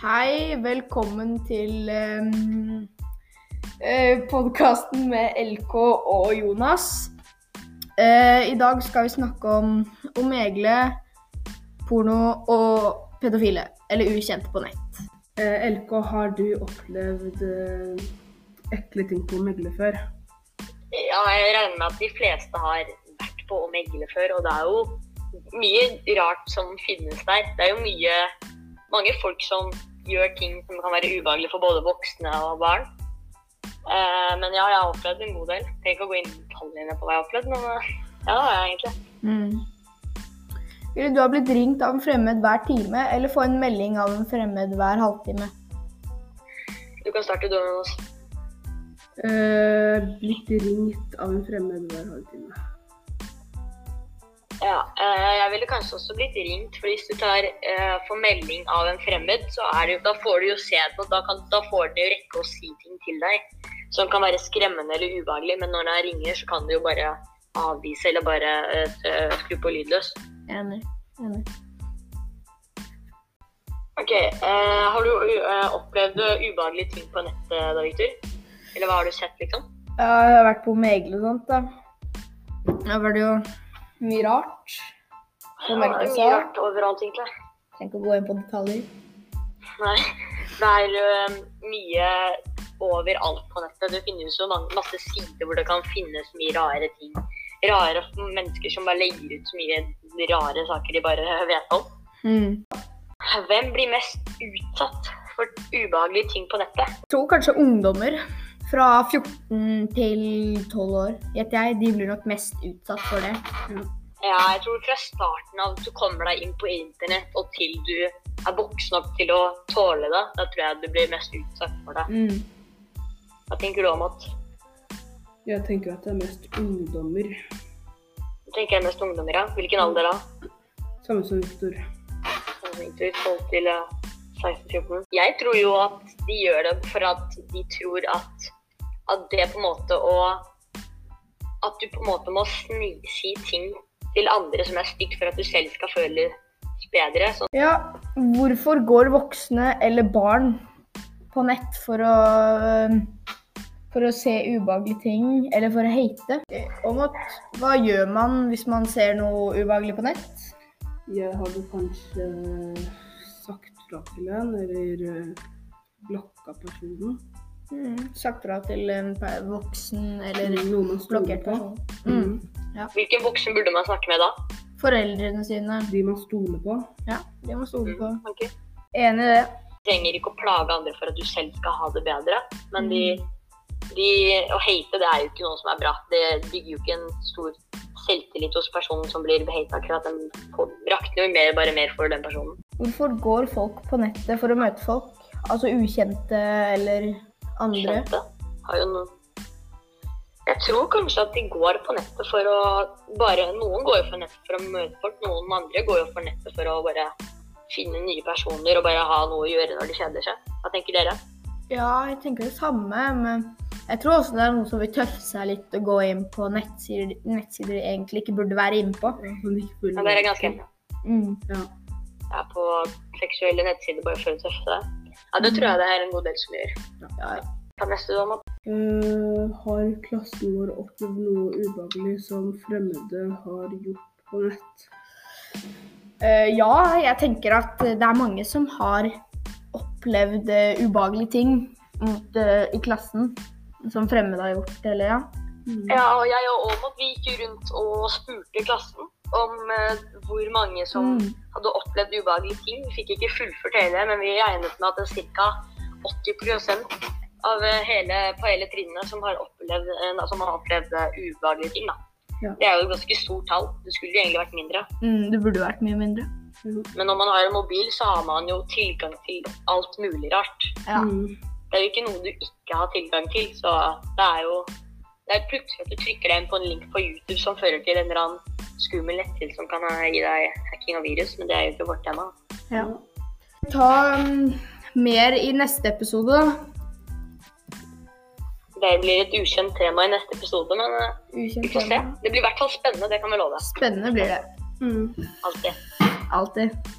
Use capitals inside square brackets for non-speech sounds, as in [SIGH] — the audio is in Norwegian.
Hei, velkommen til um, podkasten med LK og Jonas. Eh, I dag skal vi snakke om omegle, porno og pedofile, eller ukjente på nett. Eh, LK, har du opplevd eh, ekle ting på Megle før? Ja, jeg regner med at de fleste har vært på Omegle før, og det er jo mye rart som finnes der. Det er jo mye mange folk som gjør ting som kan være ubehagelig for både voksne og barn. Eh, men ja, jeg har opplevd en god del. Trenger ikke å gå inn i detaljene på hva jeg har opplevd, men eh, ja, det har jeg egentlig. Mm. Ville du ha blitt ringt av en fremmed hver time, eller få en melding av en fremmed hver halvtime? Du kan starte, du, Jonas. Eh, blitt ringt av en fremmed hver halvtime. Ja, eh, jeg ville kanskje også blitt ringt, for hvis du tar, eh, får melding av en fremmed, så er det jo, da får du jo se det, og da, kan, da får den jo rekke å si ting til deg som kan være skremmende eller ubehagelig, men når den ringer, så kan du jo bare avvise eller bare uh, skru på lydløs. Enig. Enig. Ok, uh, Har du uh, opplevd ubehagelige ting på nettet da, Victor? Eller hva har du sett, liksom? Ja, jeg har vært på Megle og sånt, da. Da var det jo mye rart. Ja, er mye rart overalt, egentlig. Trenger ikke å gå inn på detaljer. Nei, det er uh, mye overalt på nettet. Det finnes jo mange, masse sider hvor det kan finnes mye rare ting. Rare mennesker som bare legger ut så mye rare saker de bare [LAUGHS] vet om. Mm. Hvem blir mest utsatt for ubehagelige ting på nettet? Jeg tror kanskje ungdommer fra 14 til 12 år, gjetter jeg, de blir nok mest utsatt for det. Ja, jeg tror fra starten av du kommer deg inn på internett og til du er voksen nok til å tåle det, da tror jeg du blir mest utsatt for det. Mm. Hva tenker du om at Jeg tenker at det er mest ungdommer. du tenker jeg mest ungdommer, ja? Hvilken alder da? Samme som Victor. Egentlig 12 til eh, 16-14. Jeg tror jo at de gjør det for at de tror at, at det på en måte å At du på en måte må sni, si ting til andre som er stygt for at du selv skal føles bedre. Så. Ja, hvorfor går voksne eller barn på nett for å for å se ubehagelige ting, eller for å hate? Om at, hva gjør man hvis man ser noe ubehagelig på nett? Jeg hadde kanskje sagt fra til en, eller eh, blokka personen. Mm. Sagt fra til en voksen eller Noen man stoler på. Mm. Ja. hvilken voksen burde man snakke med da? Foreldrene sine. De man stoler på. Ja, de man stoler på. Mm, Okay. Enig i det. Du trenger ikke å plage andre for at du selv skal ha det bedre, men de, de, å hate det er jo ikke noe som er bra. Det bygger jo ikke en stor selvtillit hos personen som blir hata. Akkurat den får- rakner jo mer, bare mer for den personen. Hvorfor går folk på nettet for å møte folk? Altså ukjente eller andre? Kjente. Har jo noen Jeg tror kanskje at de går på nettet for å bare Noen går jo for nettet for å møte folk, noen andre går jo for nettet for å bare finne nye personer og bare ha noe å gjøre når de kjeder seg. Hva tenker dere? Ja, jeg tenker det samme, men jeg tror også det er noen som vil tøffe seg litt og gå inn på nettsider, nettsider de egentlig ikke burde være inne på. Ja, dere er ganske enige. Mm. Ja. er på seksuelle nettsider bare for å tøffe seg. Ja, det tror jeg det er en god del som gjør. Ja. Ta neste da, nå. Eh, har klassen vår opplevd noe ubehagelig som fremmede har gjort på nett? Uh, ja, jeg tenker at det er mange som har opplevd uh, ubehagelige ting mot, eh, i klassen som fremmede har gjort, eller ja. Ja, og jeg og Aamodt vi gikk rundt og spurte klassen om hvor mange som Mm. Hadde opplevd ubehagelige ting. Vi fikk ikke fullført hele, men vi regnet med at det er ca. 80 av eh, hele, på hele trinnet som har opplevd, eh, som har opplevd eh, ubehagelige ting. Da. Ja. Det er jo et ganske stort tall. Det skulle jo egentlig vært mindre. Mm, det burde vært mye mindre. Men når man har en mobil, så har man jo tilgang til alt mulig rart. Ja. Mm. Det er jo ikke noe du ikke har tilgang til, så det er jo det er plutselig at du trykker deg inn på en link på YouTube som fører til en eller annen skummel nettside som kan gi deg hacking av virus, men det er jo ikke vårt tema. Ja. Ta um, mer i neste episode, da. Det blir et ukjent tema i neste episode, men eh, vi får se. Det blir i hvert fall spennende, det kan vi love. Spennende blir det. Mm. Alltid. Alltid.